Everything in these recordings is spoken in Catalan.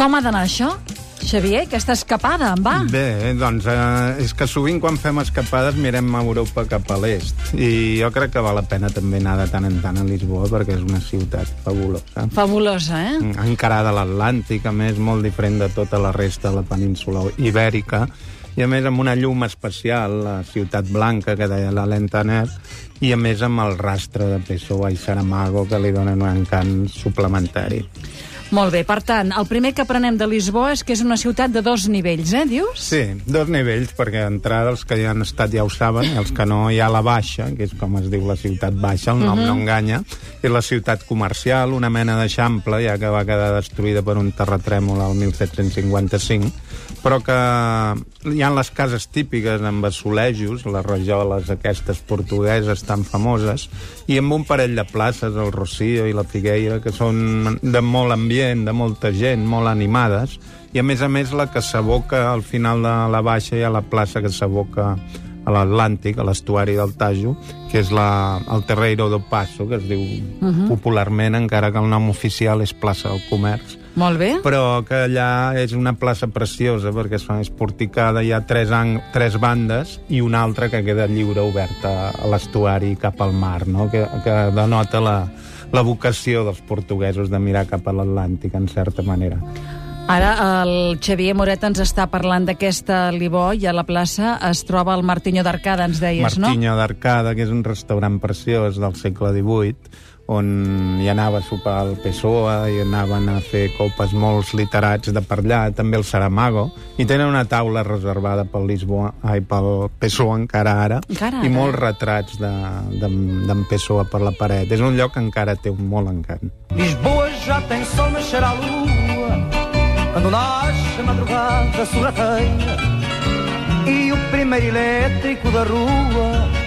Com ha d'anar això? Xavier, aquesta escapada, en va? Bé, doncs eh, és que sovint quan fem escapades mirem a Europa cap a l'est i jo crec que val la pena també anar de tant en tant a Lisboa perquè és una ciutat fabulosa. Fabulosa, eh? Encarada a l'Atlàntic, a més, molt diferent de tota la resta de la península ibèrica i a més amb una llum especial, la ciutat blanca que deia la Lentaner, i a més amb el rastre de Pessoa i Saramago que li donen un encant suplementari. Molt bé, per tant, el primer que aprenem de Lisboa és que és una ciutat de dos nivells, eh, dius? Sí, dos nivells, perquè d'entrada els que hi han estat ja ho saben, i els que no hi ha la baixa, que és com es diu la ciutat baixa, el nom uh -huh. no enganya, és la ciutat comercial, una mena d'eixample, ja que va quedar destruïda per un terratrèmol al 1755, però que hi ha les cases típiques amb assolejos, les rajoles aquestes portugueses tan famoses, i amb un parell de places, el Rocío i la Figueira, que són de molt ambient ambient de molta gent, molt animades, i a més a més la que s'aboca al final de la baixa hi ha la plaça que s'aboca a l'Atlàntic, a l'estuari del Tajo, que és la, el Terreiro do Passo, que es diu uh -huh. popularment, encara que el nom oficial és plaça del Comerç. Molt bé. Però que allà és una plaça preciosa, perquè és porticada, hi ha tres, ang tres bandes i una altra que queda lliure, oberta a l'estuari cap al mar, no? que, que denota la, la vocació dels portuguesos de mirar cap a l'Atlàntic, en certa manera. Ara el Xavier Moret ens està parlant d'aquesta Libó i a la plaça es troba el Martinyo d'Arcada, ens deies, Martinyo no? Martinyo d'Arcada, que és un restaurant preciós del segle XVIII, on hi anava a sopar el PSOE, i anaven a fer copes molts literats de per allà, també el Saramago, i tenen una taula reservada pel Lisboa, ai, pel PSOE encara ara, encara i molts retrats d'en de, de, PSOE per la paret. És un lloc que encara té un molt encant. Lisboa ja tem sol, naixerà a lua, quando nasce a madrugada sorrateira, e o primeiro elétrico da rua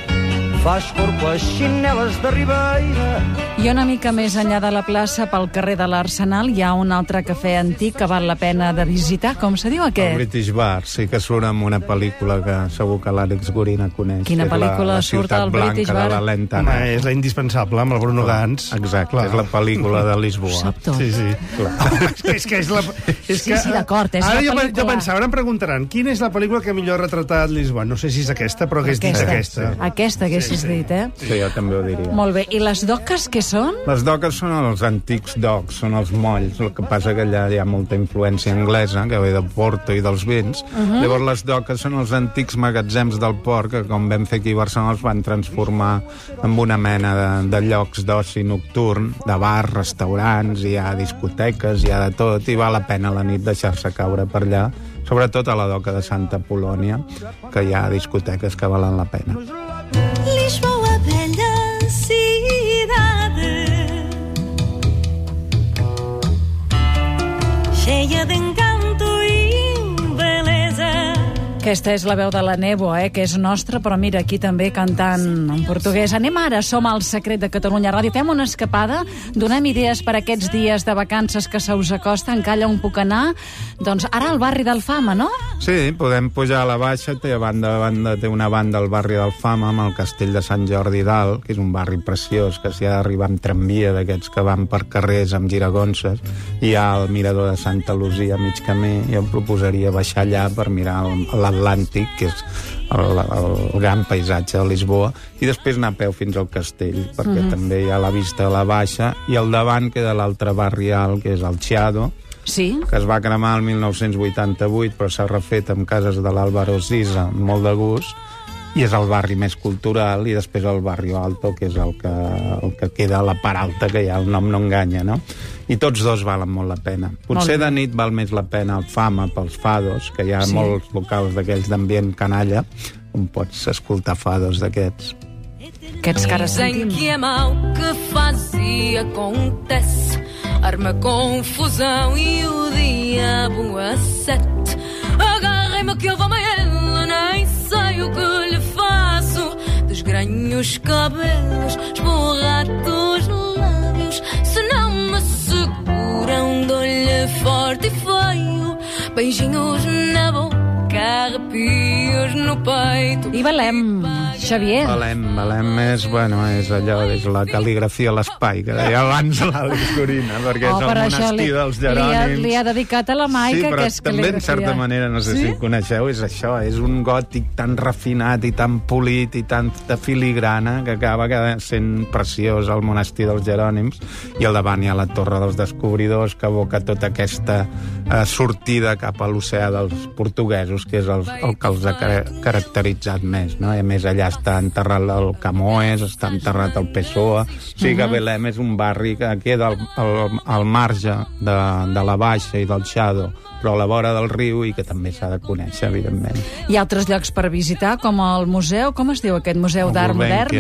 fas corpo a xineles de Ribeira. I una mica més enllà de la plaça, pel carrer de l'Arsenal, hi ha un altre cafè antic que val la pena de visitar. Com se diu aquest? El British Bar, sí que surt amb una pel·lícula que segur que l'Àlex Gorina coneix. Quina pel·lícula la, la surt al British Bar? De la Lenta. Home, és la indispensable, amb el Bruno Gans. Exacte, Clar. és la pel·lícula de Lisboa. Sap tot. Sí, sí. Clar. és que és la... És sí, que, sí, d'acord, és ara la jo, pel·lícula. jo pensava, ara em preguntaran, quina és la pel·lícula que millor ha retratat Lisboa? No sé si és aquesta, però que és aquesta. aquesta. Aquesta, haguessis sí, sí. dit, eh? Sí, jo també ho diria. Molt bé. I les doques què són? Les doques són els antics docs, són els molls. El que passa que allà hi ha molta influència anglesa, que ve de Porto i dels vins. Uh -huh. Llavors les doques són els antics magatzems del port, que com vam fer aquí a Barcelona els van transformar en una mena de, de llocs d'oci nocturn, de bars, restaurants, hi ha discoteques, hi ha de tot, i val la pena a la nit deixar-se caure per allà sobretot a la doca de Santa Polònia, que hi ha discoteques que valen la pena. Aquesta és la veu de la Nebo, eh, que és nostra, però mira, aquí també cantant en portuguès. Anem ara, som al Secret de Catalunya Ràdio. Fem una escapada, donem idees per aquests dies de vacances que se us acosten, calla on puc anar. Doncs ara al barri d'Alfama, no? Sí, podem pujar a la baixa, té, a banda a banda, té una banda al barri d'Alfama amb el castell de Sant Jordi dalt, que és un barri preciós, que s'hi ha d'arribar amb tramvia d'aquests que van per carrers amb giragonses. Hi ha el mirador de Santa Lucia a mig camí, jo em proposaria baixar allà per mirar l'Atlàntic, que és el, el, el gran paisatge de Lisboa, i després anar a peu fins al castell, perquè mm -hmm. també hi ha la vista a la baixa, i al davant queda l'altre barri alt, que és el Chiado, sí. que es va cremar el 1988, però s'ha refet amb cases de l'Àlvaro Sisa, molt de gust, i és el barri més cultural, i després el barri Alto, que és el que, el que queda a la part alta, que ja el nom no enganya, no? I tots dos valen molt la pena. Potser de nit val més la pena el Fama pels fados, que hi ha sí. molts locals d'aquells d'ambient canalla, on pots escoltar fados d'aquests. Aquests que ara sentim. que e acontece Arma confusão e o diabo a sete. Agarrem-me que eu vou amanhã Nem sei o que lhe faço. Desgranho os cabelos Esborrato os lábios Se não me seguram Dou-lhe forte e feio. Beijinhos na boca. I Belém, Xavier. Valem, Valem és, bueno, és allò, és la cal·ligrafia a l'espai, que deia abans l'Àlex Corina, perquè Oh, és el monestir li, dels li, ha, Jerònims. li ha dedicat a la Maica, sí, però que és també, en certa manera, no sé Sí? si ho coneixeu, és això, és un gòtic tan refinat i tan polit i tan de filigrana que acaba quedant sent preciós el monestir dels Jerònims i al davant hi ha la Torre dels Descobridors que evoca tota aquesta eh, sortida cap a l'oceà dels portuguesos, que és el, el que els ha ca- caracteritzat més, no? I a més allà està enterrat el Camoes, està enterrat el Pessoa, o sigui que Belém és un barri que queda al, al, al marge de, de la Baixa i del Xado, però a la vora del riu i que també s'ha de conèixer, evidentment. Hi ha altres llocs per visitar, com el museu, com es diu aquest museu d'art modern?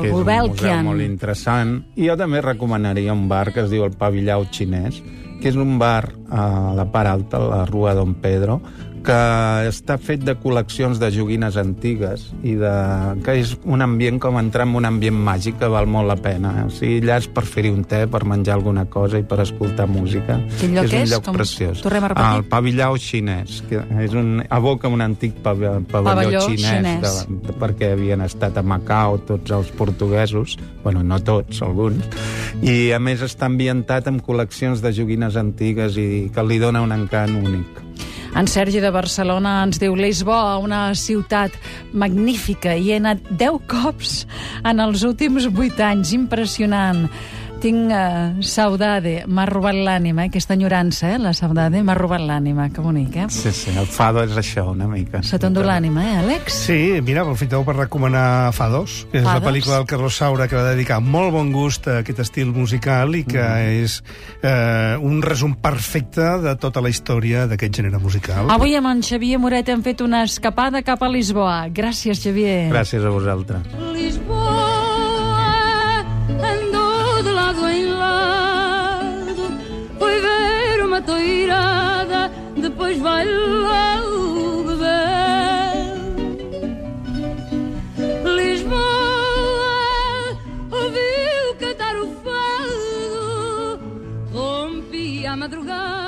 que és un museu molt interessant. I jo també recomanaria un bar que es diu el Pavillau Xinès, que és un bar a la part alta, a la rua Don Pedro, que està fet de col·leccions de joguines antigues i de, que és un ambient com entrar en un ambient màgic que val molt la pena. O sigui, allà és per fer-hi un te, per menjar alguna cosa i per escoltar música. Quin lloc és? un és? lloc Com- preciós. El Pavillau Xinès, que és un, evoca un antic pavelló, pavelló, Pavelló xinès, xinès. De, de, perquè havien estat a Macau tots els portuguesos, bueno, no tots, alguns, i a més està ambientat amb col·leccions de joguines antigues i que li dona un encant únic. En Sergi de Barcelona ens diu Lisboa, una ciutat magnífica. Hi he anat 10 cops en els últims 8 anys. Impressionant. Tinc uh, saudade, m'ha robat l'ànima, eh? aquesta enyorança, eh? la saudade, m'ha robat l'ànima, que bonic, eh? Sí, sí, el fado és això, una mica. Se t'endú l'ànima, eh, Àlex? Sí, mira, aprofiteu per recomanar Fados, que és la Fados. pel·lícula del Carlos Saura que va dedicar molt bon gust a aquest estil musical i que és eh, un resum perfecte de tota la història d'aquest gènere musical. Avui amb en Xavier Moret hem fet una escapada cap a Lisboa. Gràcies, Xavier. Gràcies a vosaltres. Lisboa virada, depois vai logo beber. Lisboa ouviu cantar o fado, rompe a madrugada.